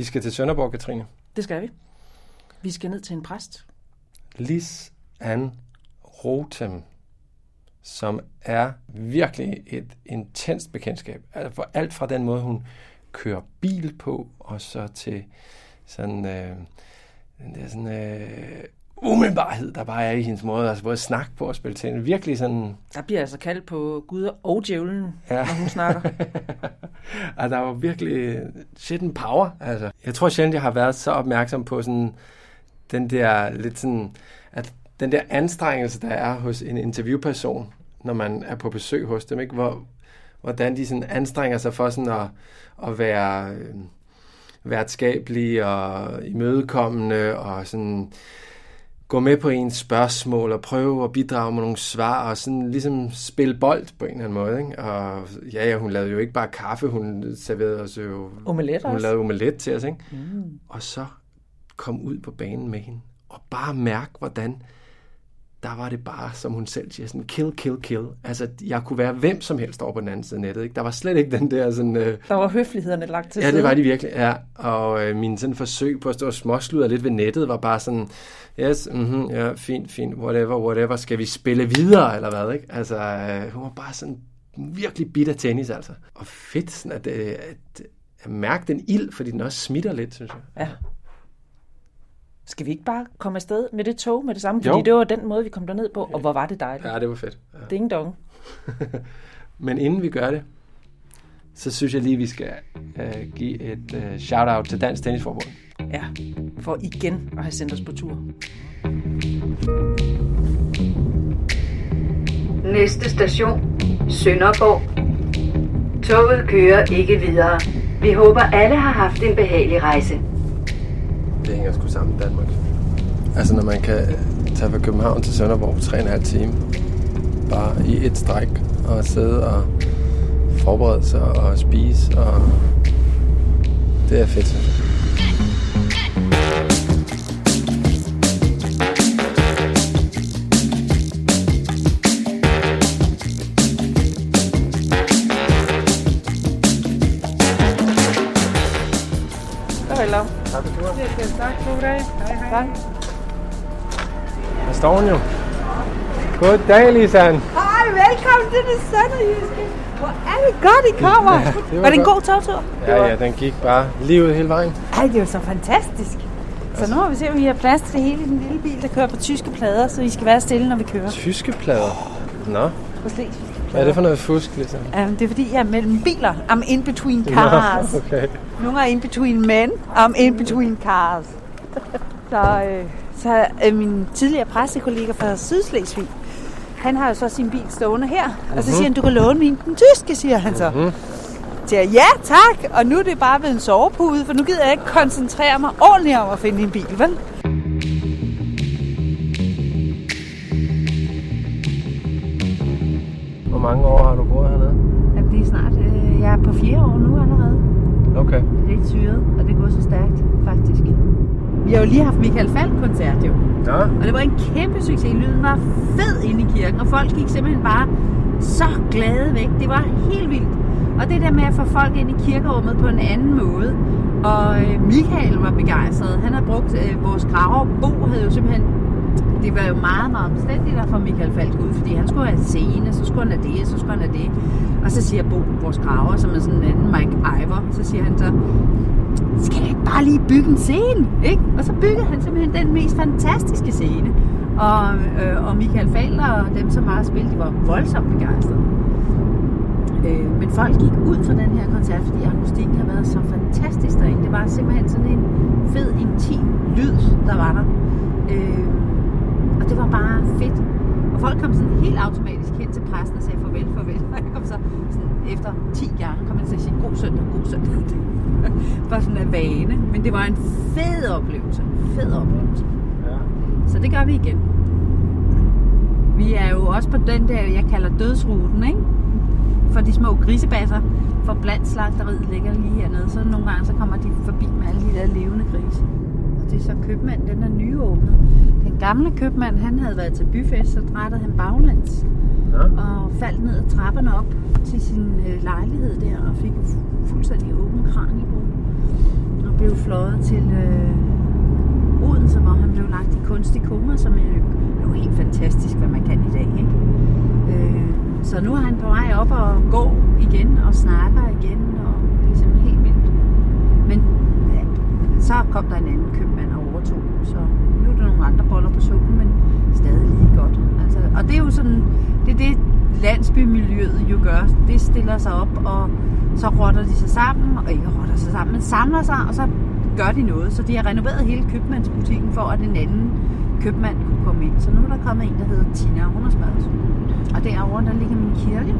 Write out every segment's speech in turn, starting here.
Vi skal til Sønderborg, Katrine. Det skal vi. Vi skal ned til en præst. Lis Ann Rotem, som er virkelig et intenst bekendtskab. Altså for alt fra den måde, hun kører bil på, og så til sådan, øh, den der sådan, øh, umiddelbarhed, der bare er i hendes måde, altså både at snakke på og spille til. Virkelig sådan... Der bliver altså kaldt på Gud og djævlen, Ja. når hun snakker. og der var virkelig shit en power. Altså. Jeg tror sjældent, jeg har været så opmærksom på sådan, den der lidt sådan, at den der anstrengelse, der er hos en interviewperson, når man er på besøg hos dem, ikke? Hvor, hvordan de sådan anstrenger sig for sådan at, at være øh, værtskabelige og imødekommende og sådan gå med på ens spørgsmål og prøve at bidrage med nogle svar og sådan ligesom spille bold på en eller anden måde. Ikke? Og ja, ja, hun lavede jo ikke bare kaffe, hun serverede os jo... Omelet Hun også. lavede omelet til os, ikke? Mm. Og så kom ud på banen med hende og bare mærke, hvordan der var det bare, som hun selv siger, sådan kill, kill, kill. Altså, jeg kunne være hvem som helst over på den anden side af nettet. Ikke? Der var slet ikke den der sådan... Øh, Der var høflighederne lagt til Ja, det var de virkelig, ja. Og øh, min sådan forsøg på at stå og småsludre lidt ved nettet var bare sådan, yes, mm-hmm, ja, fint, fint, whatever, whatever, skal vi spille videre, eller hvad, ikke? Altså, øh, hun var bare sådan virkelig bitter tennis, altså. Og fedt, sådan at, øh, at, at mærke den ild, fordi den også smitter lidt, synes jeg. Ja. Skal vi ikke bare komme afsted med det tog med det samme? Jo. Fordi det var den måde, vi kom derned på, og hvor var det dejligt. Ja, det var fedt. Ja. Ding dong. Men inden vi gør det, så synes jeg lige, vi skal øh, give et øh, shout-out til Dansk Tennisforbund. Ja, for igen at have sendt os på tur. Næste station, Sønderborg. Toget kører ikke videre. Vi håber alle har haft en behagelig rejse. Det hænger sgu sammen i Danmark. Altså når man kan tage fra København til Sønderborg på 3,5 timer, bare i et stræk, og sidde og forberede sig og spise, og det er fedt, synes jeg. Tak for turen. Tak, god dag. Hej, hej. Tak. Der står hun jo. Goddag, Lisan. Hej, velkommen til det sønderjyske. Hvor er det godt, I kommer. Ja, det var var det en god togtur? Ja, ja, den gik bare lige ud hele vejen. Ej, det var så fantastisk. Så nu må vi se, om vi har plads til det hele i den lille bil, der kører på tyske plader, så vi skal være stille, når vi kører Tyske plader. Nå, på Slesvig. Hvad er det for noget fusk, Lisan? Um, det er fordi, jeg er mellem biler. I'm in between cars. okay. Nogle er in between men. I'm in between cars. så øh, så øh, min tidligere pressekollega fra Sydslesvig, han har jo så sin bil stående her. Og så siger han, du kan låne min den tyske, siger han så. Mhm. Så jeg, ja tak, og nu er det bare blevet en sovepude, for nu gider jeg ikke koncentrere mig ordentligt om at finde en bil, vel? Mange år har du boet hernede? Jamen, det er snart, øh, jeg er på fjerde år nu allerede. Okay. Lidt syret, og det går så stærkt, faktisk. Vi har jo lige haft Michael Falk-koncert, jo. Nå, Og det var en kæmpe succes. Lyden var fed inde i kirken, og folk gik simpelthen bare så glade væk. Det var helt vildt. Og det der med at få folk ind i kirkerummet på en anden måde. Og øh, Michael var begejstret. Han havde brugt øh, vores graver. Bo havde jo simpelthen... Det var jo meget, meget omstændigt at få Michael Falk ud, fordi han skulle have en scene, så skulle han have det, så skulle han have det. Og så siger Bo, vores graver, som er sådan en anden Mike Ivor, så siger han så, skal jeg ikke bare lige bygge en scene? Ikke? Og så byggede han simpelthen den mest fantastiske scene. Og, øh, og Michael Falder og dem, som har spillet, de var voldsomt begejstrede. Øh, men folk gik ud fra den her koncert, fordi akustikken har været så fantastisk derinde. Det var simpelthen sådan en fed, intim lyd, der var der. Øh, og det var bare fedt. Og folk kom sådan helt automatisk hen til præsten og sagde farvel, farvel. Og jeg kom så sådan efter 10 gange, kom han til at sige god søndag, god søndag. Bare sådan af vane. Men det var en fed oplevelse. Fed oplevelse. ja. Så det gør vi igen. Vi er jo også på den der, jeg kalder dødsruten, ikke? For de små grisebasser. For blandt slagteriet ligger lige hernede. Så nogle gange så kommer de forbi med alle de der levende grise. Og det er så købmanden, den er nyåbnet. Gamle købmand, han havde været til byfest, så drættede han baglæns Nå. og faldt ned ad trapperne op til sin øh, lejlighed der og fik fu- fuldstændig åben kraniebro. Og blev fløjet til øh, Odense, hvor han blev lagt i kunstig koma, som er jo helt fantastisk, hvad man kan i dag. Ikke? Øh, så nu er han på vej op og gå igen og snakker igen, og det er simpelthen helt vildt. Men ja, så kom der en anden købmand og overtog, så nu er der nogle andre boller på suppen, men stadig lige godt. Altså, og det er jo sådan, det er det landsbymiljøet jo gør. Det stiller sig op, og så rotter de sig sammen, og ikke rotter sig sammen, men samler sig, og så gør de noget. Så de har renoveret hele købmandsbutikken for, at den anden købmand kunne komme ind. Så nu er der kommet en, der hedder Tina, hun har smadret. Og derovre, der ligger min kirke.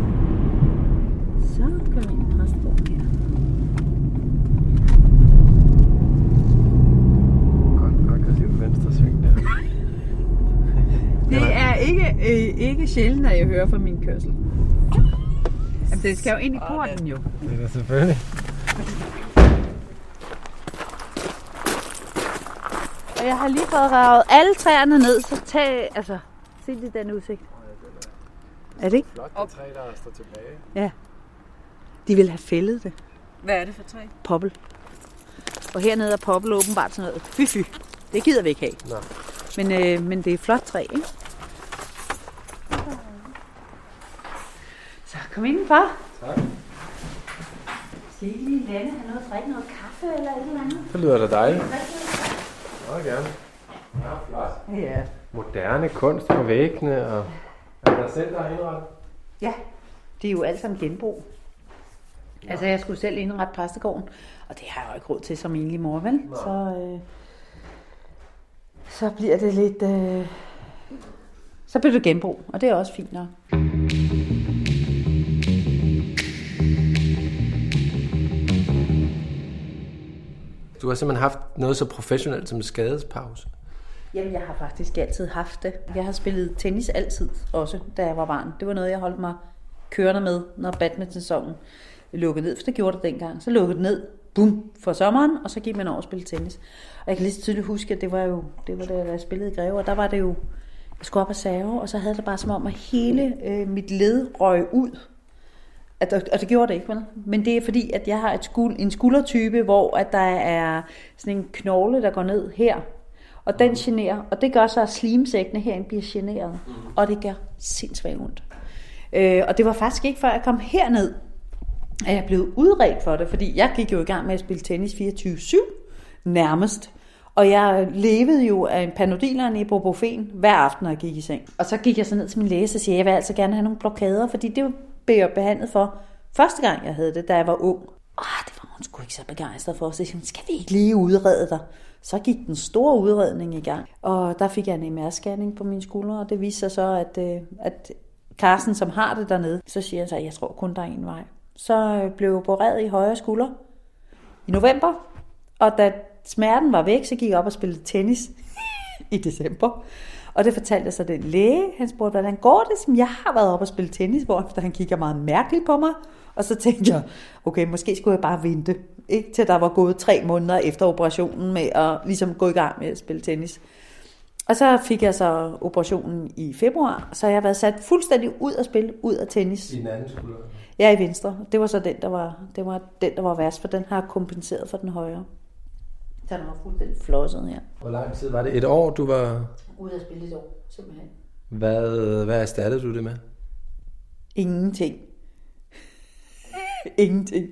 Så kører vi ind i præstegården her. Godt aggressivt venstre sving der. Det er ikke, øh, ikke sjældent, at jeg hører fra min kørsel. Jamen, det skal jo ind i porten jo. Det er da selvfølgelig. Og jeg har lige fået ravet alle træerne ned, så tag, altså, se lige den udsigt. Er det ikke? Flot det træ, der står tilbage. Ja. De vil have fældet det. Hvad er det for træ? Poppel. Og hernede er poppel åbenbart sådan noget. Fy, fy. Det gider vi ikke have. Nå. Men, øh, men det er et flot træ, ikke? Så kom indenfor. Tak. Skal I lige lande have noget at drikke noget kaffe eller et eller andet? Det lyder da dejligt. Meget gerne. Ja, flot. Ja. Moderne kunst på væggene, og er der selv, der har indrettet? Ja, det er jo alt sammen genbrug. Altså, jeg skulle selv indrette præstegården, og det har jeg jo ikke råd til som enlig mor, vel? Så, øh, så bliver det lidt... Øh, så bliver det genbrug, og det er også fint nok. Du har simpelthen haft noget så professionelt som en skadespause. Jamen, jeg har faktisk altid haft det. Jeg har spillet tennis altid, også da jeg var barn. Det var noget, jeg holdt mig kørende med, når badminton-sæsonen lukkede ned. For det gjorde det dengang. Så lukkede det ned, bum, for sommeren, og så gik man over og spille tennis. Og jeg kan lige så tydeligt huske, at det var jo, det var da jeg spillede i Greve, og der var det jo, jeg skulle op og serve, og så havde det bare som om, at hele øh, mit led røg ud. At, og det gjorde det ikke, vel? Men det er fordi, at jeg har et skul, en skuldertype, hvor at der er sådan en knogle, der går ned her. Og den generer, og det gør så, at slimsækkene herinde bliver generet. Og det gør sindssygt ondt. Øh, og det var faktisk ikke før jeg kom herned, at jeg blev udredt for det, fordi jeg gik jo i gang med at spille tennis 24-7 nærmest. Og jeg levede jo af en panodil og en ibuprofen hver aften, når jeg gik i seng. Og så gik jeg så ned til min læge og siger, jeg vil altså gerne have nogle blokader, fordi det blev jeg behandlet for første gang, jeg havde det, da jeg var ung. Ah, det var hun sgu ikke så begejstret for. Så jeg skal vi ikke lige udrede dig? Så gik den store udredning i gang, og der fik jeg en MR-scanning på mine skuldre, og det viste sig så, at, øh, at Carsten, som har det dernede, så siger han så, at jeg tror kun, der er en vej. Så øh, blev jeg opereret i højre skulder i november, og da smerten var væk, så gik jeg op og spillede tennis i december. Og det fortalte jeg så den læge. Han spurgte, hvordan går det? Som jeg har været op og spille tennis, hvor han kigger meget mærkeligt på mig. Og så tænkte jeg, okay, måske skulle jeg bare vente, ikke? til der var gået tre måneder efter operationen med at ligesom gå i gang med at spille tennis. Og så fik jeg så operationen i februar, så jeg har været sat fuldstændig ud at spille, ud af tennis. I den anden skulder. Ja, i venstre. Det var så den, der var, det var den, der var værst, for den har kompenseret for den højre. Så den var fuldstændig flosset her. Hvor lang tid var det? Et år, du var... Ude at spille et år, simpelthen. Hvad, hvad erstattede du det med? Ingenting. ingenting.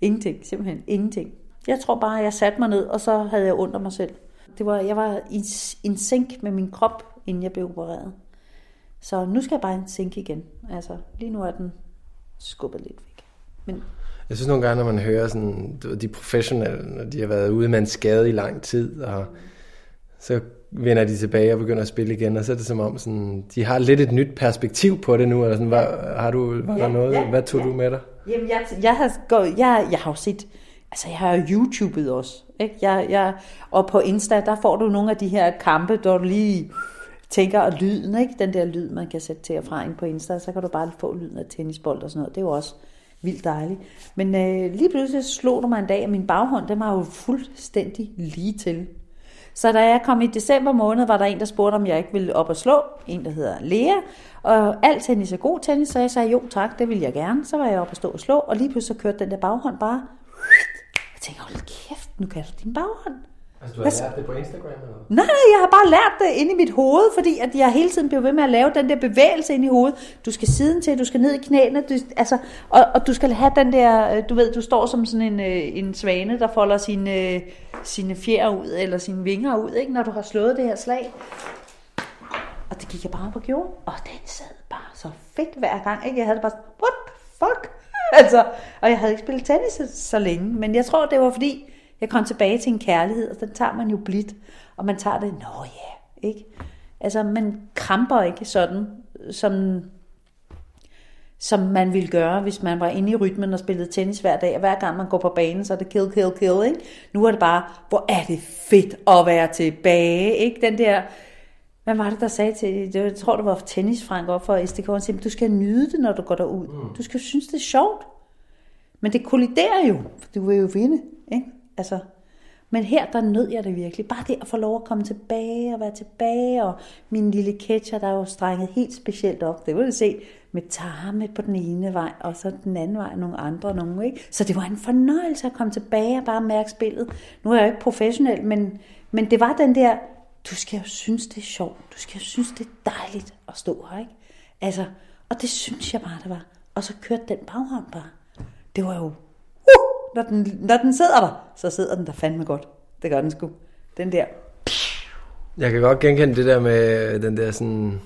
Ingenting, simpelthen ingenting. Jeg tror bare, at jeg satte mig ned, og så havde jeg ondt af mig selv. Det var, jeg var i en sink med min krop, inden jeg blev opereret. Så nu skal jeg bare en sink igen. Altså, lige nu er den skubbet lidt væk. Men Jeg synes nogle gange, når man hører sådan, de professionelle, når de har været ude med en skade i lang tid, og så vender de tilbage og begynder at spille igen, og så er det som om, sådan, de har lidt et nyt perspektiv på det nu, eller sådan, hvad, har du, var der Ja, noget, ja, hvad tog ja. du med dig? Jamen, jeg, jeg, har, gået, jeg, jeg har jo set, altså jeg har jo YouTubet også, ikke? Jeg, jeg, og på Insta, der får du nogle af de her kampe, du lige tænker, og lyden, ikke? Den der lyd, man kan sætte til og fra ind på Insta, så kan du bare få lyden af tennisbold og sådan noget. Det er jo også vildt dejligt. Men øh, lige pludselig slog du mig en dag, at min baghånd, den var jo fuldstændig lige til. Så da jeg kom i december måned, var der en, der spurgte, om jeg ikke ville op og slå. En, der hedder Lea. Og alt tennis er god tennis, så jeg sagde, jo tak, det vil jeg gerne. Så var jeg op og stå og slå, og lige pludselig så kørte den der baghånd bare. Jeg tænkte, hold kæft, nu kan du din baghånd. Altså, du har lært det på Instagram eller Nej, nej, jeg har bare lært det inde i mit hoved, fordi at jeg hele tiden bliver ved med at lave den der bevægelse ind i hovedet. Du skal siden til, du skal ned i knæene, du, altså, og, og du skal have den der, øh, du ved, du står som sådan en, øh, en svane, der folder sine, sine fjer ud, eller sine vinger ud, ikke, når du har slået det her slag. Og det gik jeg bare på gjorde, og den sad bare så fedt hver gang. Ikke? Jeg havde det bare sådan, what the fuck? altså, og jeg havde ikke spillet tennis så, så længe, men jeg tror, det var fordi, jeg kom tilbage til en kærlighed, og den tager man jo blidt, og man tager det, nå ja, ikke? Altså, man kramper ikke sådan, som, som man ville gøre, hvis man var inde i rytmen og spillede tennis hver dag, og hver gang man går på banen, så er det kill, kill, kill, ikke? Nu er det bare, hvor er det fedt at være tilbage, ikke? Den der, hvad var det, der sagde til, jeg tror, det var tennis Frank op for SDK, han sagde, du skal nyde det, når du går derud. Mm. Du skal synes, det er sjovt. Men det kolliderer jo, for du vil jo vinde? Altså, men her, der nød jeg det virkelig. Bare det at få lov at komme tilbage og være tilbage, og min lille ketcher, der er jo strenget helt specielt op. Det vil du se med tarme på den ene vej, og så den anden vej nogle andre nogle, ikke? Så det var en fornøjelse at komme tilbage og bare mærke spillet. Nu er jeg jo ikke professionel, men, men det var den der, du skal jo synes, det er sjovt. Du skal jo synes, det er dejligt at stå her, ikke? Altså, og det synes jeg bare, det var. Og så kørte den baghånd bare. Det var jo når den, når den sidder der, så sidder den der fandme godt. Det gør den sgu. Den der. Jeg kan godt genkende det der med den der sådan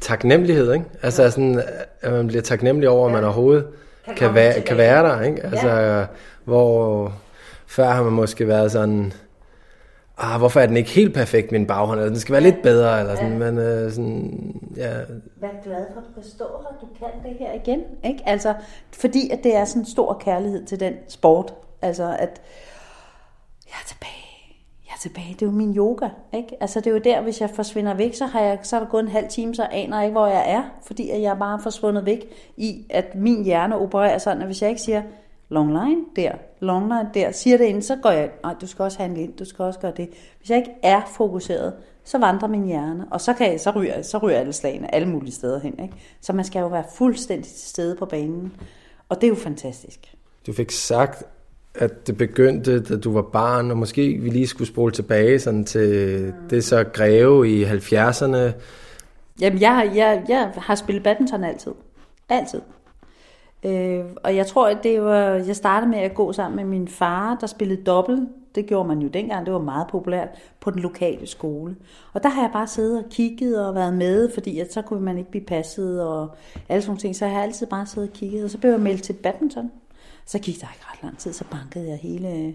taknemmelighed, ikke? Altså ja. sådan, at man bliver taknemmelig over, at man overhovedet kan, kan, være, kan være der, ikke? Altså, ja. hvor før har man måske været sådan, ah, hvorfor er den ikke helt perfekt, min baghånd, eller den skal være ja. lidt bedre, eller sådan, ja. men uh, sådan, ja. Vær glad for, at du stå her, du kan det her igen, ikke? Altså, fordi at det er sådan en stor kærlighed til den sport, altså at, jeg er tilbage, jeg er tilbage, det er jo min yoga, ikke? Altså det er jo der, hvis jeg forsvinder væk, så, har jeg, så er der gået en halv time, så aner jeg ikke, hvor jeg er, fordi at jeg er bare forsvundet væk i, at min hjerne opererer sådan, at hvis jeg ikke siger, long line der, long line der, siger det ind, så går jeg, nej, du skal også handle ind, du skal også gøre det. Hvis jeg ikke er fokuseret, så vandrer min hjerne, og så, kan jeg, så, ryger, så ryger alle slagene alle mulige steder hen. Ikke? Så man skal jo være fuldstændig til stede på banen, og det er jo fantastisk. Du fik sagt, at det begyndte, da du var barn, og måske vi lige skulle spole tilbage sådan til mm. det så greve i 70'erne. Jamen, jeg, jeg, jeg har spillet badminton altid. Altid. Øh, og jeg tror, at det var, jeg startede med at gå sammen med min far, der spillede dobbelt. Det gjorde man jo dengang, det var meget populært på den lokale skole. Og der har jeg bare siddet og kigget og været med, fordi at så kunne man ikke blive passet og alle sådan ting. Så jeg har altid bare siddet og kigget, og så blev jeg meldt til badminton. Så gik der ikke ret lang tid, så bankede jeg hele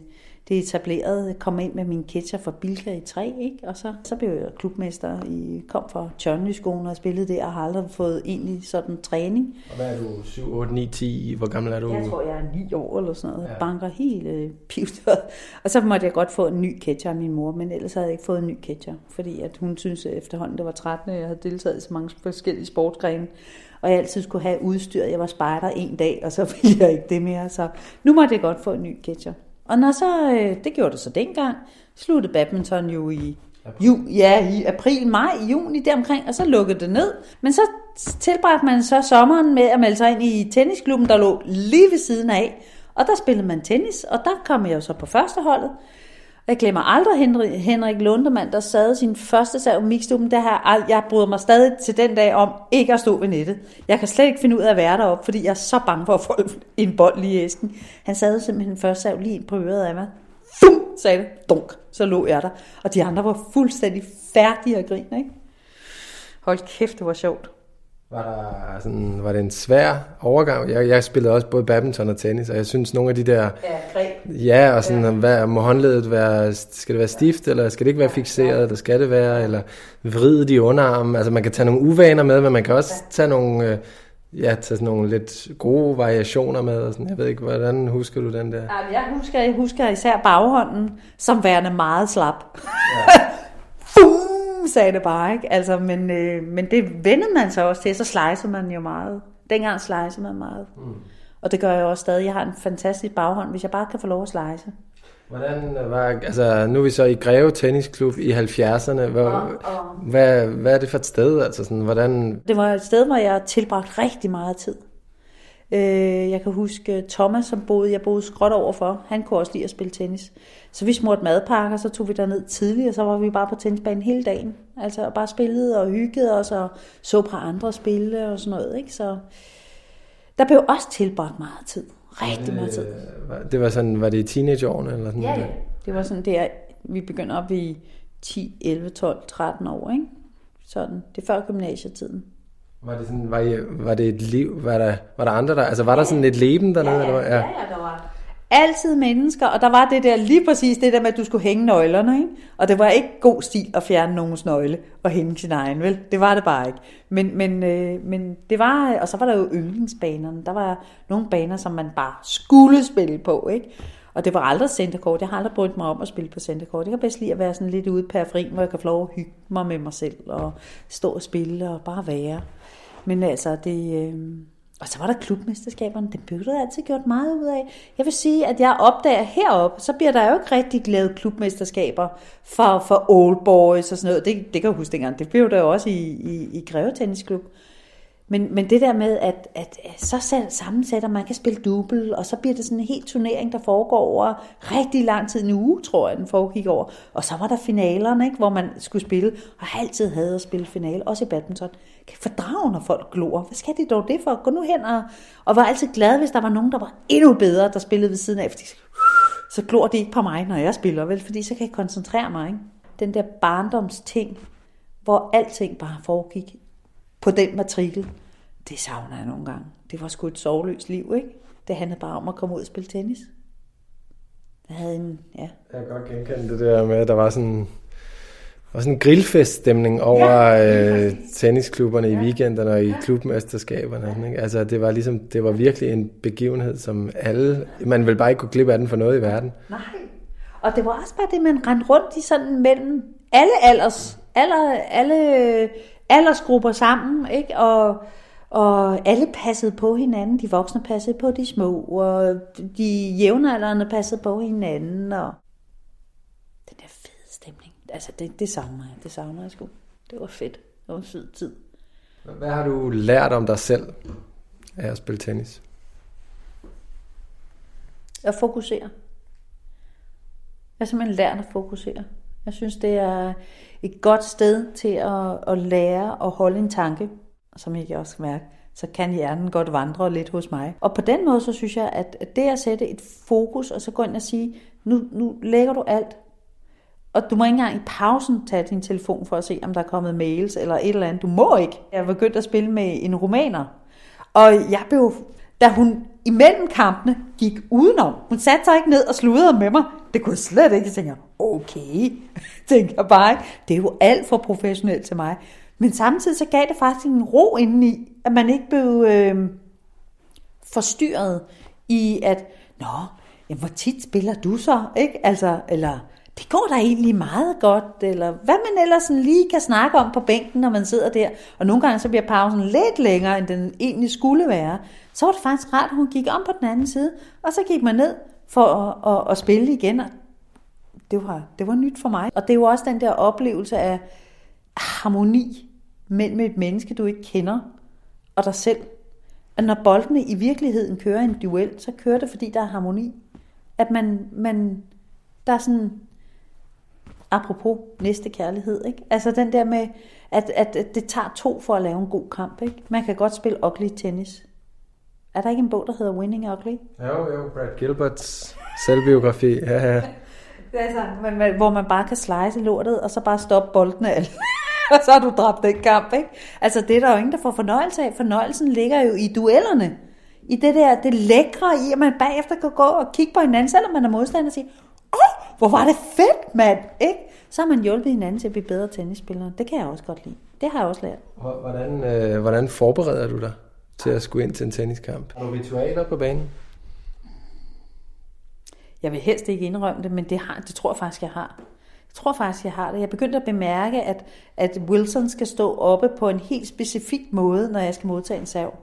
det etablerede, kom ind med min ketcher fra Bilka i 3, ikke? og så, så blev jeg klubmester, i, kom fra Tjørnlyskolen og spillede der, og har aldrig fået egentlig sådan træning. Og hvad er du, 7, 8, 9, 10, hvor gammel er du? Jeg tror, jeg er 9 år eller sådan noget, ja. banker helt øh, pivt. og så måtte jeg godt få en ny ketcher af min mor, men ellers havde jeg ikke fået en ny ketcher, fordi at hun synes efterhånden, det var 13, jeg havde deltaget i så mange forskellige sportsgrene og jeg altid skulle have udstyr. Jeg var spejder en dag, og så ville jeg ikke det mere. Så nu måtte jeg godt få en ny ketcher. Og når så, øh, det gjorde det så dengang, sluttede badminton jo i Ju, ja, i april, maj, juni deromkring, og så lukkede det ned. Men så tilbragte man så sommeren med at melde sig ind i tennisklubben, der lå lige ved siden af. Og der spillede man tennis, og der kom jeg jo så på første holdet. Jeg glemmer aldrig Henrik, Henrik Lundemann, der sad sin første sav mixtuben. Det her, jeg bryder mig stadig til den dag om ikke at stå ved nettet. Jeg kan slet ikke finde ud af at være deroppe, fordi jeg er så bange for at få en bold lige i æsken. Han sad simpelthen første sag lige på øret af mig. Fum, sagde det. Dunk, så lå jeg der. Og de andre var fuldstændig færdige at grine, ikke? Hold kæft, det var sjovt. Var, der sådan, var det en svær overgang? Jeg, jeg spillede også både badminton og tennis, og jeg synes nogle af de der... Ja, greb. Ja, og sådan, ja. Hvad, må håndledet være... Skal det være stift, eller skal det ikke være fixeret, eller skal det være... Eller vride de underarme. Altså man kan tage nogle uvaner med, men man kan også tage nogle... Øh, ja, tage sådan nogle lidt gode variationer med. Og sådan. Jeg ved ikke, hvordan husker du den der? Ja, jeg husker, jeg husker især baghånden som værende meget slap. Ja. sagde det bare, ikke? Altså, men, øh, men det vendte man sig også til, så slicer man jo meget. Dengang slicer man meget. Mm. Og det gør jeg også stadig. Jeg har en fantastisk baghånd, hvis jeg bare kan få lov at slice. Hvordan var, altså nu er vi så i Greve Tennisklub i 70'erne. Hvor, og, og. Hvad, hvad er det for et sted? Altså sådan, hvordan... Det var et sted, hvor jeg tilbragt rigtig meget tid. Øh, jeg kan huske Thomas, som boede, jeg boede skråt overfor, han kunne også lide at spille tennis. Så vi smurte madpakker, så tog vi ned tidligt, og så var vi bare på tennisbanen hele dagen. Altså bare spillede og hyggede os, og så på andre spille og sådan noget. Ikke? Så der blev også tilbragt meget tid. Rigtig meget tid. Det var sådan, var det i teenageårene? Eller sådan Ja, ja. Det var sådan der, vi begynder op i 10, 11, 12, 13 år, ikke? Sådan, det er før gymnasietiden. Var det, sådan, var, I, var det et liv? Var der, var der andre der? Altså var der sådan et leben dernede? eller hvad? ja, ja, der var altid mennesker, og der var det der, lige præcis det der med, at du skulle hænge nøglerne, ikke? Og det var ikke god stil at fjerne nogens nøgle og hænge sin egen, vel? Det var det bare ikke. Men, men, øh, men det var, og så var der jo yndlingsbanerne. Der var nogle baner, som man bare skulle spille på, ikke? Og det var aldrig centerkort. Jeg har aldrig brugt mig om at spille på centerkort. Jeg kan bedst lide at være sådan lidt ude i periferien, hvor jeg kan få lov at hygge mig med mig selv og stå og spille og bare være. Men altså, det... Øh... Og så var der klubmesterskaberne, det blev der altid gjort meget ud af. Jeg vil sige, at jeg opdager heroppe, så bliver der jo ikke rigtig lavet klubmesterskaber for, for old boys og sådan noget. Det, det kan jeg huske dengang, det blev der jo også i, i, i Greve Tennisklub. Men, men det der med, at, at, at så sammensætter, man kan spille double, og så bliver det sådan en helt turnering, der foregår over rigtig lang tid, en uge, tror jeg, den foregik over. Og så var der finalerne, ikke, hvor man skulle spille, og altid havde at spille finale, også i badminton. Kan fordrage, når folk glor. Hvad skal de dog det for? Gå nu hen og, og var altid glad, hvis der var nogen, der var endnu bedre, der spillede ved siden af, fordi så glor de ikke på mig, når jeg spiller, vel? Fordi så kan jeg koncentrere mig, ikke? Den der barndomsting, hvor alting bare foregik på den matrikel, det savner jeg nogle gange. Det var sgu et sovløst liv, ikke? Det handlede bare om at komme ud og spille tennis. Jeg havde en, ja. Jeg kan godt genkende det der med, at der var sådan, var sådan en grillfeststemning over ja. øh, tennisklubberne ja. i weekenderne og i klubmesterskaberne. Ikke? Altså, det var ligesom, det var virkelig en begivenhed, som alle, man vil bare ikke kunne klippe af den for noget i verden. Nej. Og det var også bare det, man rendte rundt i sådan mellem alle alders, alle, alle aldersgrupper sammen, ikke? Og, og alle passede på hinanden. De voksne passede på de små, og de jævnaldrende passede på hinanden. Og den der fede stemning, altså det, det savner jeg. Det savner jeg sgu. Det var fedt. Det var en fed tid. Hvad har du lært om dig selv af at spille tennis? At fokusere. Jeg har simpelthen lært at fokusere. Jeg synes, det er et godt sted til at, at lære at holde en tanke, som jeg også kan mærke, så kan hjernen godt vandre lidt hos mig. Og på den måde, så synes jeg, at det at sætte et fokus, og så gå ind og sige, nu, nu lægger du alt, og du må ikke engang i pausen tage din telefon for at se, om der er kommet mails eller et eller andet. Du må ikke. Jeg var begyndt at spille med en romaner, og jeg blev, da hun imellem kampene gik udenom. Hun satte sig ikke ned og sludrede med mig. Det kunne jeg slet ikke. Jeg tænker, okay, tænker jeg bare ikke. Det er jo alt for professionelt til mig. Men samtidig så gav det faktisk en ro indeni, at man ikke blev øh, forstyrret i, at, nå, jamen, hvor tit spiller du så? Ikke? Altså, eller, det går da egentlig meget godt, eller hvad man ellers sådan lige kan snakke om på bænken, når man sidder der. Og nogle gange så bliver pausen lidt længere, end den egentlig skulle være. Så var det faktisk rart, at hun gik om på den anden side, og så gik man ned for at, at, at spille igen. Og det var, det var nyt for mig. Og det er jo også den der oplevelse af harmoni mellem et menneske, du ikke kender, og dig selv. At når boldene i virkeligheden kører en duel, så kører det, fordi der er harmoni. At man, man der er sådan, apropos næste kærlighed, ikke? Altså den der med, at, at, at det tager to for at lave en god kamp, ikke? Man kan godt spille ugly tennis. Er der ikke en bog, der hedder Winning Ugly? Jo, jo, Brad Gilberts selvbiografi. Ja, ja. Altså, man, hvor man bare kan slice lortet, og så bare stoppe bolden af og så har du dræbt den kamp, ikke? Altså, det er der jo ingen, der får fornøjelse af. Fornøjelsen ligger jo i duellerne. I det der, det lækre i, at man bagefter kan gå og kigge på hinanden, selvom man er modstander og sige, åh, hvor var det fedt, mand, ikke? Så har man hjulpet hinanden til at blive bedre tennisspillere. Det kan jeg også godt lide. Det har jeg også lært. Hvordan, øh, hvordan forbereder du dig til at skulle ind til en tenniskamp? Har du ritualer på banen? Jeg vil helst ikke indrømme det, men det, har, det tror jeg faktisk, jeg har. Jeg tror faktisk, jeg har det. Jeg begyndte at bemærke, at, at Wilson skal stå oppe på en helt specifik måde, når jeg skal modtage en sav.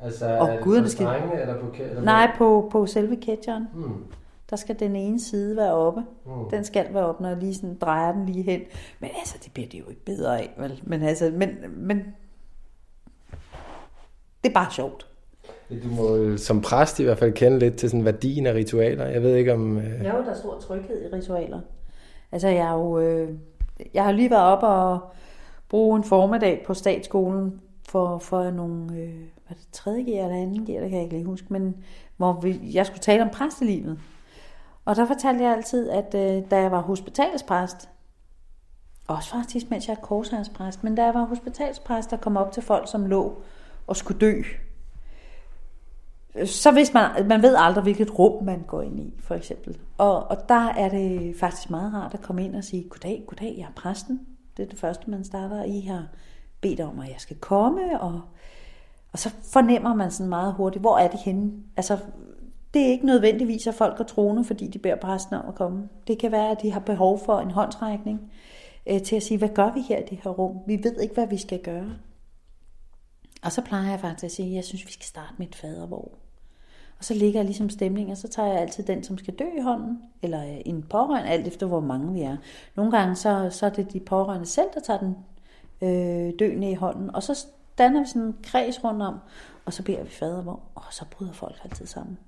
Altså og er det på skal... eller på eller Nej, på, på selve catcheren. Hmm. Der skal den ene side være oppe. Hmm. Den skal være oppe, når jeg lige sådan drejer den lige hen. Men altså, det bliver det jo ikke bedre af. Vel? Men altså, men, men det er bare sjovt. Du må jo som præst i hvert fald kende lidt til sådan værdien af ritualer. Jeg ved ikke om... Øh... Jo, der er stor tryghed i ritualer. Altså, jeg har jo... Øh, jeg har lige været op og bruge en formiddag på statsskolen for, for nogle... Øh, var det tredje gear eller anden gear, det kan jeg ikke lige huske, men hvor vi, jeg skulle tale om præstelivet. Og der fortalte jeg altid, at øh, da jeg var hospitalspræst, også faktisk mens jeg er korsherrespræst, men da jeg var hospitalspræst, der kom op til folk, som lå og skulle dø, så hvis man, man ved aldrig, hvilket rum man går ind i, for eksempel. Og, og der er det faktisk meget rart at komme ind og sige, goddag, goddag, jeg er præsten. Det er det første, man starter. I har bedt om, at jeg skal komme, og, og så fornemmer man sådan meget hurtigt, hvor er de henne? Altså, det er ikke nødvendigvis, at folk er troende, fordi de beder præsten om at komme. Det kan være, at de har behov for en håndtrækning øh, til at sige, hvad gør vi her i det her rum? Vi ved ikke, hvad vi skal gøre. Og så plejer jeg faktisk at sige, at jeg synes, vi skal starte med et fadervor. Og så ligger jeg ligesom stemning, og så tager jeg altid den, som skal dø i hånden, eller øh, en pårørende, alt efter hvor mange vi er. Nogle gange så, så er det de pårørende selv, der tager den øh, døende i hånden, og så danner vi sådan en kreds rundt om, og så beder vi fadervor, og så bryder folk altid sammen.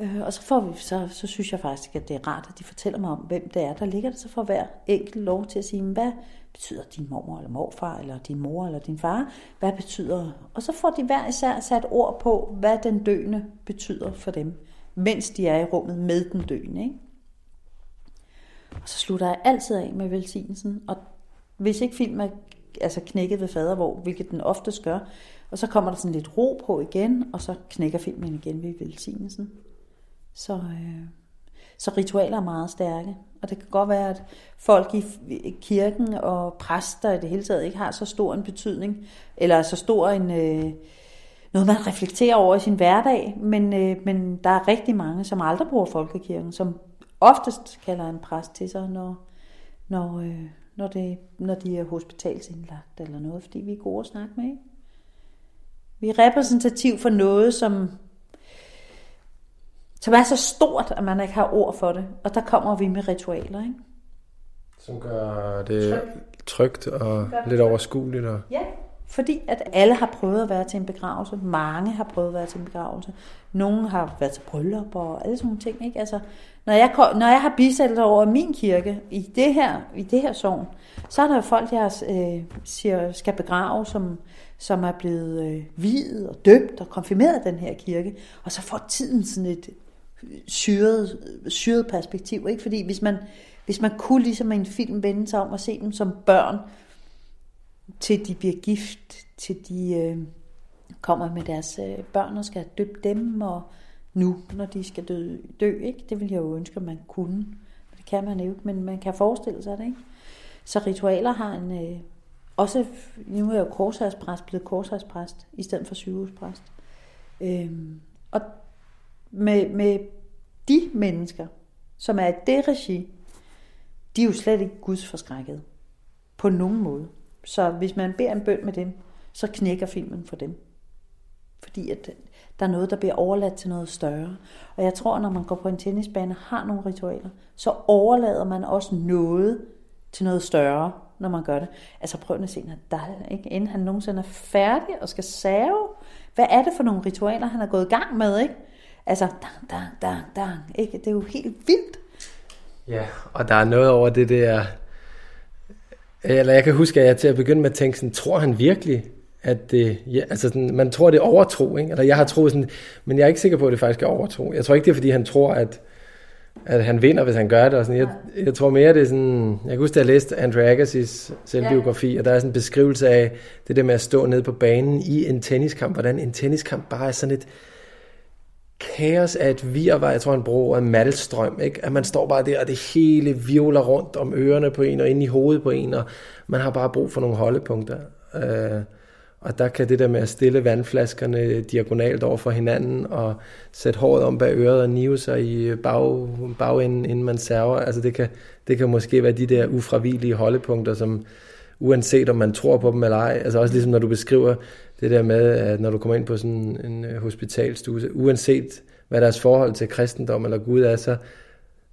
Øh, og så, får vi, så, så synes jeg faktisk, at det er rart, at de fortæller mig om, hvem det er, der ligger der, så får hver enkelt lov til at sige, hvad betyder din mormor eller morfar, eller din mor eller din far, hvad betyder, og så får de hver især sat ord på, hvad den døende betyder for dem, mens de er i rummet med den døende. Ikke? Og så slutter jeg altid af med velsignelsen, og hvis ikke film er altså knækket ved fadervor, hvilket den oftest gør, og så kommer der sådan lidt ro på igen, og så knækker filmen igen ved velsignelsen. Så, øh, så ritualer er meget stærke. Og det kan godt være, at folk i kirken og præster i det hele taget ikke har så stor en betydning, eller så stor en... Øh, noget, man reflekterer over i sin hverdag, men, øh, men der er rigtig mange, som aldrig bruger folkekirken, som oftest kalder en præst til sig, når, når, øh, når, det, når de er hospitalsindlagt eller noget, fordi vi er gode at snakke med. Ikke? Vi er repræsentativ for noget, som som er så stort, at man ikke har ord for det. Og der kommer vi med ritualer, ikke? Som gør det trygt og lidt overskueligt. Og... Ja, fordi at alle har prøvet at være til en begravelse. Mange har prøvet at være til en begravelse. Nogle har været til bryllup og alle sådan nogle ting. Ikke? Altså, når, jeg, når jeg har bisættet over min kirke i det her, i det her sovn, så er der jo folk, jeg øh, siger, skal begrave, som, som er blevet øh, videt og døbt og konfirmeret den her kirke. Og så får tiden sådan et syret, syret perspektiv. Ikke? Fordi hvis man, hvis man kunne ligesom en film vende sig om og se dem som børn, til de bliver gift, til de øh, kommer med deres øh, børn og skal døbe dem, og nu, når de skal dø, dø ikke? det vil jeg jo ønske, at man kunne. Det kan man jo ikke, men man kan forestille sig det. Ikke? Så ritualer har en... Øh, også, nu er jeg jo korsagspræst, blevet korsagspræst, i stedet for sygehuspræst. Øh, og med, med de mennesker, som er i det regi, de er jo slet ikke Guds forskrækket. På nogen måde. Så hvis man beder en bøn med dem, så knækker filmen for dem. Fordi at der er noget, der bliver overladt til noget større. Og jeg tror, når man går på en tennisbane og har nogle ritualer, så overlader man også noget til noget større, når man gør det. Altså prøv at se Nadal, ikke? inden han nogensinde er færdig og skal save. Hvad er det for nogle ritualer, han er gået i gang med? Ikke? Altså, dang, dang, dang, dang. Ikke? Det er jo helt vildt. Ja, og der er noget over det der... Eller jeg kan huske, at jeg til at begynde med at tænke sådan, tror han virkelig, at det... Ja, altså sådan, man tror, det er overtro, ikke? Eller jeg har troet sådan... Men jeg er ikke sikker på, at det faktisk er overtro. Jeg tror ikke, det er, fordi han tror, at, at han vinder, hvis han gør det. Og sådan. Jeg, jeg tror mere, det er sådan... Jeg kan huske, at jeg læste Andre Agassi's selvbiografi, ja. og der er sådan en beskrivelse af det der med at stå nede på banen i en tenniskamp. Hvordan en tenniskamp bare er sådan et kaos af et virvar, jeg tror han bruger en malstrøm, ikke? at man står bare der, og det hele virvler rundt om ørerne på en, og ind i hovedet på en, og man har bare brug for nogle holdepunkter. Øh, og der kan det der med at stille vandflaskerne diagonalt over for hinanden, og sætte håret om bag øret og nive sig i bag, bagenden, inden man server, altså det kan, det kan måske være de der ufravigelige holdepunkter, som uanset om man tror på dem eller ej, altså også ligesom når du beskriver det der med, at når du kommer ind på sådan en hospitalstue, uanset hvad deres forhold til kristendom eller Gud er, så,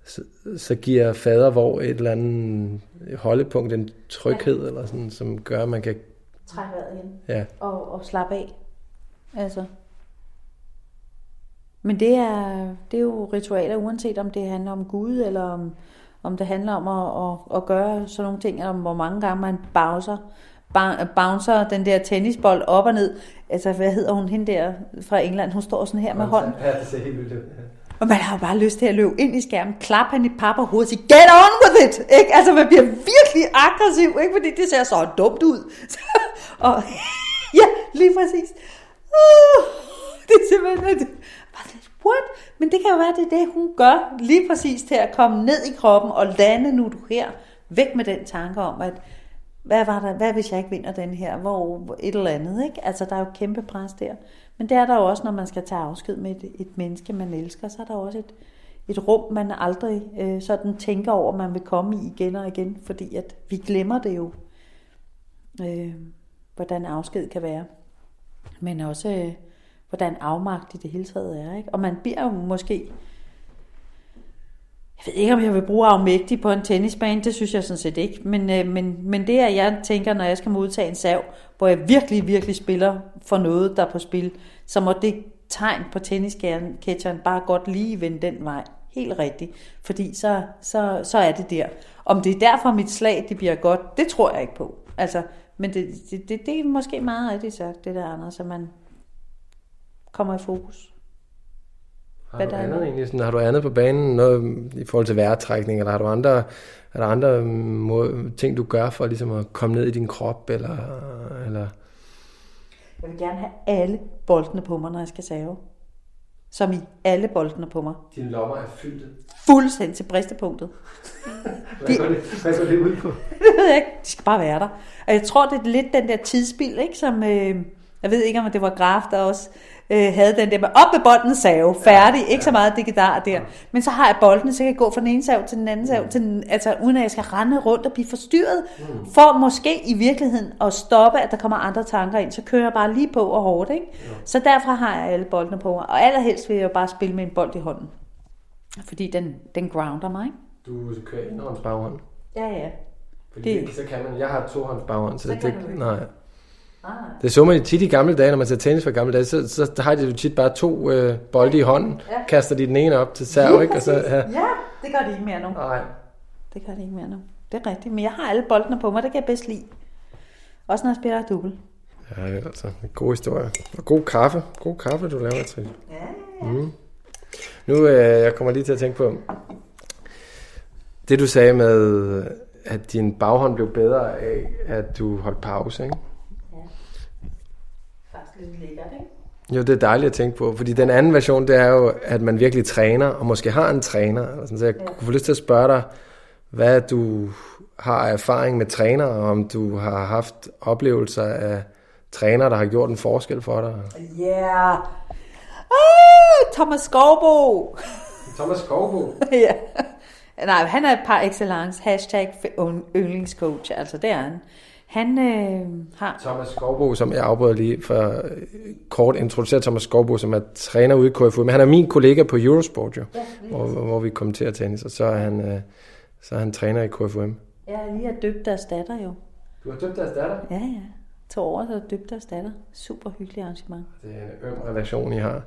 så, så giver fader hvor et eller andet holdepunkt, en tryghed, ja. eller sådan, som gør, at man kan... Trække vejret igen. Ja. Og, og slappe af. Altså, Men det er, det er jo ritualer, uanset om det handler om Gud, eller om, om det handler om at, at, at gøre sådan nogle ting, eller om hvor mange gange man bouncer, bouncer den der tennisbold op og ned. Altså, hvad hedder hun, hende der fra England? Hun står sådan her med hånden. Ja, det ser helt vildt ud. Ja. Og man har jo bare lyst til at løbe ind i skærmen, klappe han i papper hovedet og sige, get on with it! Ikke? Altså, man bliver virkelig aggressiv, ikke? fordi det ser så dumt ud. og ja, lige præcis. Uh, det er simpelthen... What? Men det kan jo være, det er det, hun gør lige præcis til at komme ned i kroppen og lande nu du her. Væk med den tanke om, at hvad, var der, hvad hvis jeg ikke vinder den her? Hvor et eller andet, ikke? Altså, der er jo kæmpe pres der. Men det er der jo også, når man skal tage afsked med et, et menneske, man elsker, så er der også et, et rum, man aldrig øh, sådan tænker over, man vil komme i igen og igen, fordi at vi glemmer det jo, øh, hvordan afsked kan være. Men også, øh, hvordan afmagt i det hele taget er. Ikke? Og man bliver jo måske jeg ved ikke, om jeg vil bruge afmægtig på en tennisbane, det synes jeg sådan set ikke. Men, øh, men, men det er, jeg tænker, når jeg skal modtage en sav, hvor jeg virkelig, virkelig spiller for noget, der er på spil, så må det tegn på tennisketcheren bare godt lige vende den vej. Helt rigtigt. Fordi så, så, så er det der. Om det er derfor mit slag, det bliver godt, det tror jeg ikke på. Altså, men det, det, det, det er måske meget rigtigt sagt, det der andet, så man kommer i fokus. Har du, andet, egentlig, sådan, har du andet på banen noget i forhold til vejrtrækning, eller har du andre, er der andre måde, ting, du gør for ligesom at komme ned i din krop? Eller, eller? Jeg vil gerne have alle boldene på mig, når jeg skal save. Som i alle boldene på mig. Dine lommer er fyldte? Fuldstændig til bristepunktet. hvad, går det, hvad går det ud på? det ved jeg ikke. De skal bare være der. Og jeg tror, det er lidt den der tidsspil, ikke? som... Øh, jeg ved ikke, om det var Graf, der også øh, havde den der med op med bolden save, færdig, ja, ikke så meget digidar der. Men så har jeg bolden, så jeg kan gå fra den ene sav til den anden sav, til den, altså uden at jeg skal rende rundt og blive forstyrret, mm. for måske i virkeligheden at stoppe, at der kommer andre tanker ind, så kører jeg bare lige på og hårdt. Ikke? Ja. Så derfor har jeg alle boldene på mig, og allerhelst vil jeg bare spille med en bold i hånden. Fordi den, den grounder mig. Du kører en baghånd? Ja, ja. Fordi det, så kan man, jeg har to hånds baghånd, så, så det, nej. Ah. Det så man tit i gamle dage, når man ser tennis for gamle dage, så, så har de jo tit bare to øh, bolde i hånden, ja. kaster de den ene op til serv, ikke? Og så, ja. ja, det gør de ikke mere nu. Nej. Det gør de ikke mere nu. Det er rigtigt, men jeg har alle boldene på mig, det kan jeg bedst lide. Også når jeg spiller dubbel. Ja, altså en god historie. Og god kaffe. God kaffe, du laver, Trine. Ja, ja. Mm. Nu, øh, jeg kommer lige til at tænke på, det du sagde med, at din baghånd blev bedre af, at du holdt pause, ikke? Lidt lækkert, ikke? Jo, det er dejligt at tænke på, fordi den anden version, det er jo, at man virkelig træner, og måske har en træner. Eller sådan, så jeg ja. kunne få lyst til at spørge dig, hvad du har erfaring med træner, og om du har haft oplevelser af træner, der har gjort en forskel for dig. Ja. Yeah. Ah, Thomas Skovbo. Thomas Skovbo? ja. Nej, han er et par excellence. Hashtag yndlingscoach. Altså, det er han. Han øh, har... Thomas Skovbo, som jeg afbrød lige for øh, kort introducere Thomas Skovbo, som er træner ude i KFU, men han er min kollega på Eurosport jo, ja, hvor, hvor vi kommenterer tennis, og så er han, øh, så er han træner i KFUM. Ja, lige har døbt deres datter jo. Du har døbt deres datter? Ja, ja. To år, så døbt deres datter. Super hyggelig arrangement. Det er en øm relation, I har.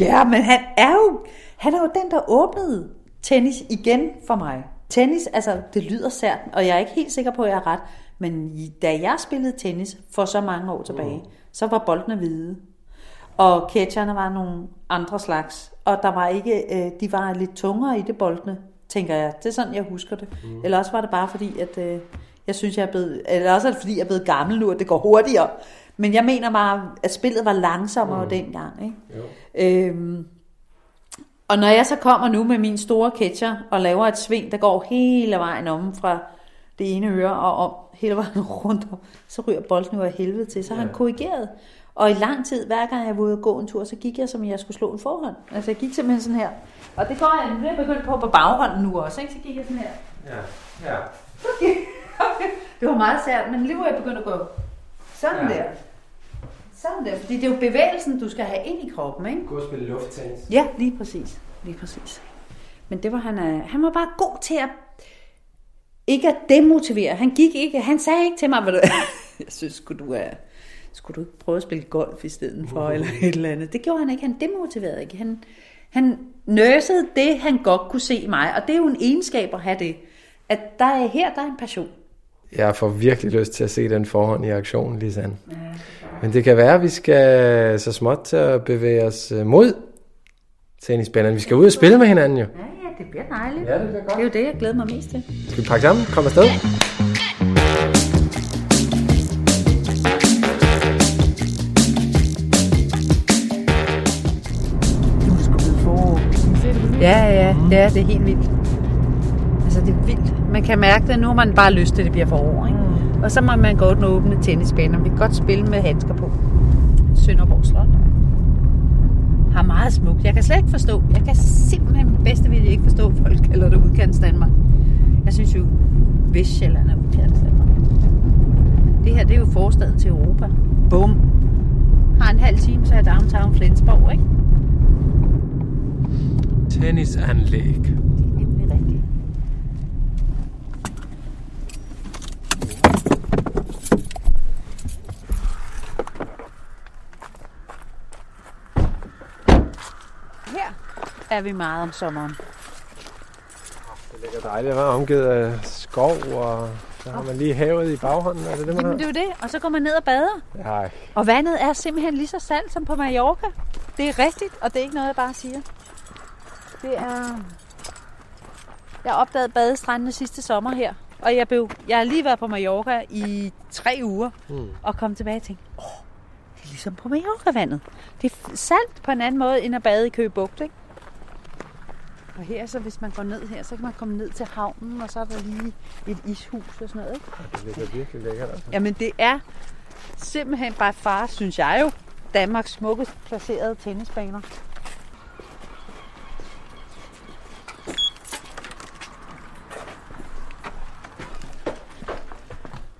Ja, men han er jo, han er jo den, der åbnede tennis igen for mig. Tennis, altså det lyder sært, og jeg er ikke helt sikker på, at jeg er ret, men da jeg spillede tennis for så mange år tilbage, mm. så var boldene hvide. Og catcherne var nogle andre slags. Og der var ikke, øh, de var lidt tungere i det boldene, tænker jeg. Det er sådan, jeg husker det. Mm. Eller også var det bare fordi, at øh, jeg synes, jeg er blevet, eller også er det fordi, jeg er blevet gammel nu, at det går hurtigere. Men jeg mener bare, at spillet var langsommere mm. dengang. Ikke? Øhm, og når jeg så kommer nu med min store catcher og laver et sving, der går hele vejen om fra det ene øre og om hele vejen rundt, og så ryger bolden jo af helvede til. Så ja. han korrigeret. Og i lang tid, hver gang jeg var ude og gå en tur, så gik jeg, som jeg skulle slå en forhånd. Altså jeg gik simpelthen sådan her. Og det går jeg, nu er jeg begyndt på på baghånden nu også, ikke? Så gik jeg sådan her. Ja, ja. Okay. okay. Det var meget sært, men lige hvor jeg begyndt at gå sådan ja. der. Sådan der, fordi det er jo bevægelsen, du skal have ind i kroppen, ikke? Gå og spille lufttennis. Ja, lige præcis. Lige præcis. Men det var han, øh, han var bare god til at ikke at demotivere. Han gik ikke, han sagde ikke til mig, hvad du, jeg synes, skulle du, er, skulle du ikke prøve at spille golf i stedet for, eller et eller andet. Det gjorde han ikke, han demotiverede ikke. Han, Han nørsede det, han godt kunne se i mig, og det er jo en egenskab at have det. At der er her, der er en passion. Jeg får virkelig lyst til at se den forhånd i aktion, Lisanne. Ja, Men det kan være, at vi skal så småt til at bevæge os øh, mod tennisbanerne. Vi skal ud og spille med hinanden jo. Ja, ja, det bliver dejligt. Ja, det bliver godt. Det er jo det, jeg glæder mig mest til. Skal vi pakke sammen? Kom afsted? Ja, ja, ja, det er helt vildt. Altså, det er vildt. Man kan mærke det, nu har man bare lyst til, at det bliver forår, ikke? Og så må man godt åbne tennisbaner. Vi kan godt spille med handsker på. Sønderborg Slot. Har meget smukt. Jeg kan slet ikke forstå. Jeg kan simpelthen med bedste vilje ikke forstå, at folk kalder det udkants Danmark. Jeg synes jo, Vestjylland er udkants Danmark. Det her, det er jo forstaden til Europa. Bum. Har en halv time, så er downtown Flensborg, ikke? Tennisanlæg. Det er nemlig rigtigt. Her er vi meget om sommeren. Det ligger dejligt at være omgivet af skov, og så har man lige havet i baghånden. Er det det, man Jamen, det har? er jo det. Og så går man ned og bader. Nej. Og vandet er simpelthen lige så salt som på Mallorca. Det er rigtigt, og det er ikke noget, jeg bare siger. Det er... Jeg opdagede badestrandene sidste sommer her. Og jeg, blev, jeg har lige været på Mallorca i tre uger. Mm. Og kom tilbage og tænkte, åh, det er ligesom på Mallorca-vandet. Det er salt på en anden måde, end at bade i Køge Bugt, ikke? Og her, så hvis man går ned her, så kan man komme ned til havnen, og så er der lige et ishus og sådan noget, ikke? Det ligger virkelig lækkert. Altså. Jamen det er simpelthen bare far, synes jeg jo, Danmarks smukkest placerede tennisbaner.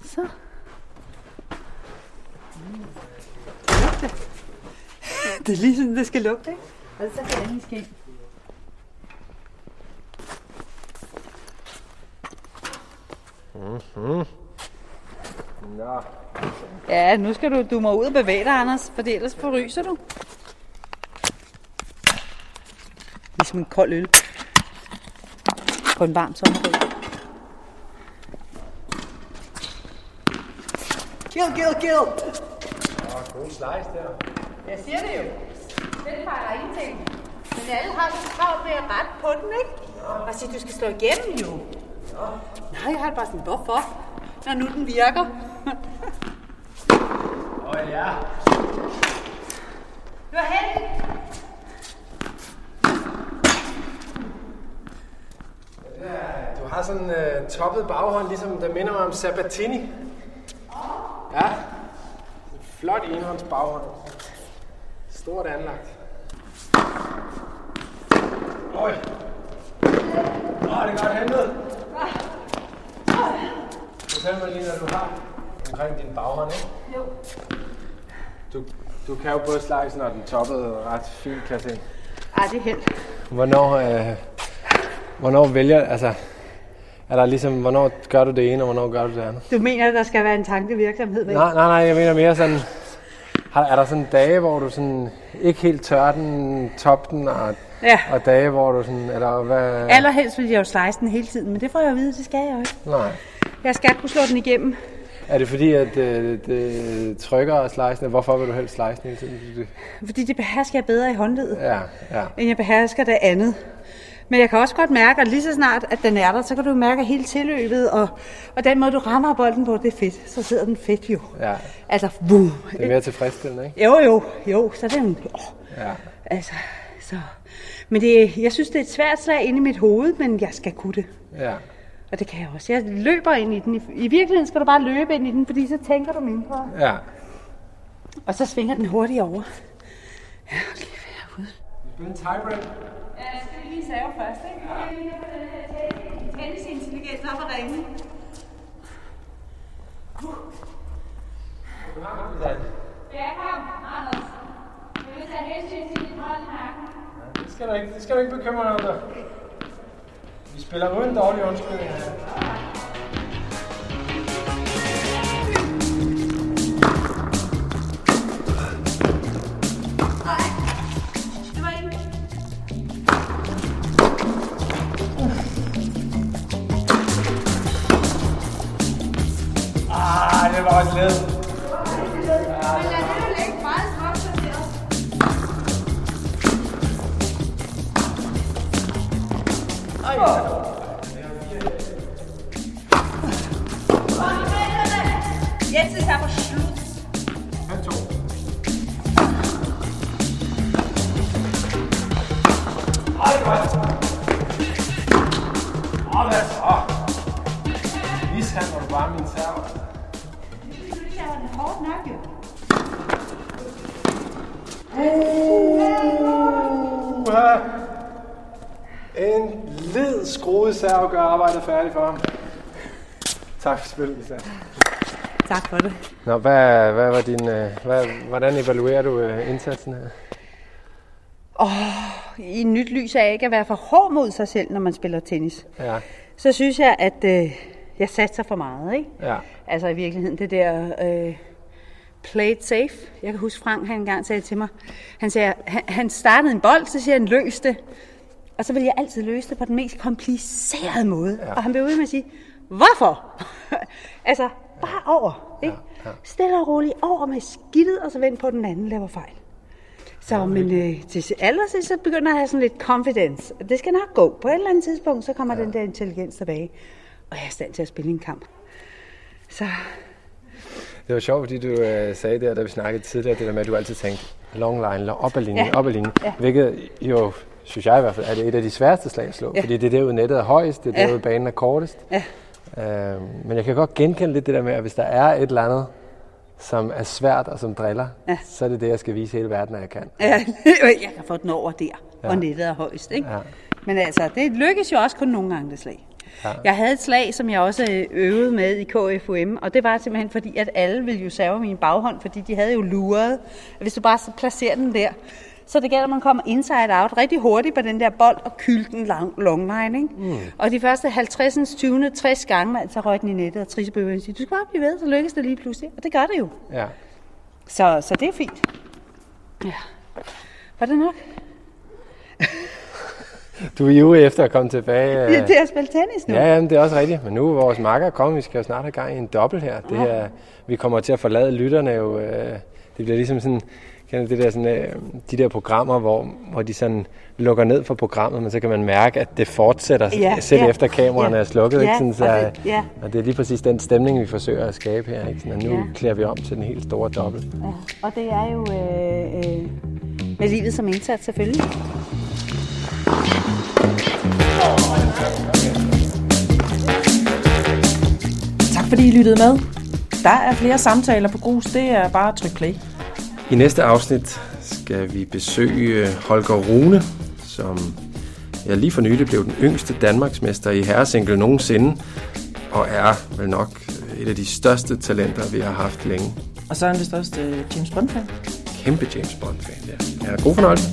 Så. Det er lige sådan, det skal lugte, ikke? Og så kan jeg lige ske. Nå. Ja, nu skal du, du må ud og bevæge dig, Anders, for ellers forryser du. Ligesom en kold øl. På en varm sommerdag. Kill, kill, kill! God slice der. Jeg siger det jo. Den fejler ingenting. Men alle har så travlt med at rette på den, ikke? Og sige, du skal slå igennem jo. Nej, jeg har bare sådan, hvorfor? Når nu den virker. Åh oh, ja. Du er heldig. Du har sådan en uh, toppet baghånd, ligesom der minder mig om Sabatini. Ja. En flot enhånds baghånd. Stort anlagt. Oj. Åh, det er godt hentet. Fortæl mig lige, når du har omkring din baghånd, ikke? Jo. Du, du kan jo både slicen og den toppede ret fint, kan jeg se. Ej, det er held. Hvornår, øh, hvornår vælger, altså, er der ligesom, hvornår gør du det ene, og hvornår gør du det andet? Du mener, at der skal være en tankevirksomhed med? Nej, nej, nej, jeg mener mere sådan, har, er der sådan dage, hvor du sådan ikke helt tør den, top den, og, Ja. og dage, hvor du sådan, eller hvad? Allerhelst vil jeg jo slice den hele tiden, men det får jeg at vide, det skal jeg jo ikke. Nej. Jeg skal kunne slå den igennem. Er det fordi, at øh, det trykker og slicen? Hvorfor vil du helst slice den hele tiden? Fordi det- Fordi det behersker jeg bedre i håndledet, Ja, ja. end jeg behersker det andet. Men jeg kan også godt mærke, at lige så snart, at den er der, så kan du mærke hele tilløbet, og, og den måde, du rammer bolden på, det er fedt. Så sidder den fedt jo. ja. Altså, boom. Det er mere tilfredsstillende, ikke? Jo, jo, jo, så er det en... Åh, Ja. altså, så... Men det, jeg synes, det er et svært slag inde i mit hoved, men jeg skal kunne det. Ja. Og det kan jeg også. Jeg løber ind i den. I, I virkeligheden skal du bare løbe ind i den, fordi så tænker du mindre. Ja. Og så svinger den hurtigt over. Ja, lige herude. En tiebreak. Ja, jeg skal lige save først, ikke? Jeg er her tennisintelligens op og ringe. Ja, kom, Anders. Jeg vil tage hensyn til din hold her. Det skal du ikke, det skal du ikke bekymre dig om. Vi spiller uden dårlige undskyldninger. Ah, det var også lidt. Ja. Jetzt ist aber Schluss. Åh, hvad så? Mishandler du bare min server? Uha. En led skruet serv gør arbejdet færdigt for ham. Tak for spillet, Lisa. Tak for det. Nå, hvad, hvad var din, øh, hvad, hvordan evaluerer du øh, indsatsen her? I nyt lys af ikke at være for hård mod sig selv, når man spiller tennis. Ja, Så synes jeg, at øh, jeg satser for meget. Ikke? ja. Altså i virkeligheden, det der øh, play it safe. Jeg kan huske, Frank han engang sagde til mig, han, sagde, han, han startede en bold, så siger han, løs det. Og så vil jeg altid løse det på den mest komplicerede måde. Ja. Og han blev ved med at sige, hvorfor? altså, bare over. Ikke? Ja, ja. Stille og roligt over med skidtet, og så vend på den anden laver fejl. Så, ja, men øh, til allersidst, så begynder jeg at have sådan lidt confidence. Det skal nok gå. På et eller andet tidspunkt, så kommer ja. den der intelligens tilbage. Og jeg er i stand til at spille en kamp. Så Det var sjovt, fordi du øh, sagde der, da vi snakkede tidligere, det der med, at du altid tænkte long line, eller op ad linjen, Ja. op ad linjen. Ja. Hvilket jo, synes jeg i hvert fald, er det et af de sværeste slag at slå. Ja. Fordi det er derude nettet er højst, det er Ja. derude banen er kortest. ja, Øh, men jeg kan godt genkende lidt det der med, at hvis der er et eller andet, som er svært og som driller, Ja. så er det det, jeg skal vise hele verden, at jeg kan. Ja, jeg kan få den over der, ja. og nettet er højst. Ikke? Ja. Men altså, det lykkes jo også kun nogle gange, det slag. Ja. Jeg havde et slag, som jeg også øh, øvede med i KFUM, og det var simpelthen fordi, at alle ville jo serve min baghånd, fordi de havde jo luret, at hvis du bare så placerer den der, så det gælder, at man kommer inside out rigtig hurtigt på den der bold og kylde den long, long line. Ikke? Mm. Og de første 50, 20, 60 gange, man, så røg den i nettet, og Trisse Bøge siger, du skal bare blive ved, så lykkes det lige pludselig. Og det gør det jo. Ja. Så, så det er fint. Ja. Var det nok? Du er ivrig efter at komme tilbage. øh, Ja, det er at spille tennis nu. Ja, jamen, det er også rigtigt. Men nu er vores makker kommet. Vi skal jo snart have gang i en dobbelt her. Det her vi kommer til at forlade lytterne jo. Øh, det bliver ligesom sådan, kender det der sådan, øh, de der programmer, hvor, hvor de sådan lukker ned for programmet, men så kan man mærke, at det fortsætter, Ja, selv ja, efter kameraerne ja, er slukket. ikke? ja, Sådan, så, og det- ja. og det er lige præcis den stemning, vi forsøger at skabe her. Ikke? Sådan, og nu Ja. klæder vi om til den helt store dobbelt. Ja, og det er jo øh, øh, med livet som indsats selvfølgelig. Tak fordi I lyttede med. Der er flere samtaler på grus. Det er bare at trykke play. I næste afsnit skal vi besøge Holger Rune, som ja, lige for nylig blev den yngste Danmarksmester i herresingle nogensinde, og er vel nok et af de største talenter, vi har haft længe. Og så er han det største James Bond-fan. Kæmpe James Bond-fan, ja. ja. God fornøjelse.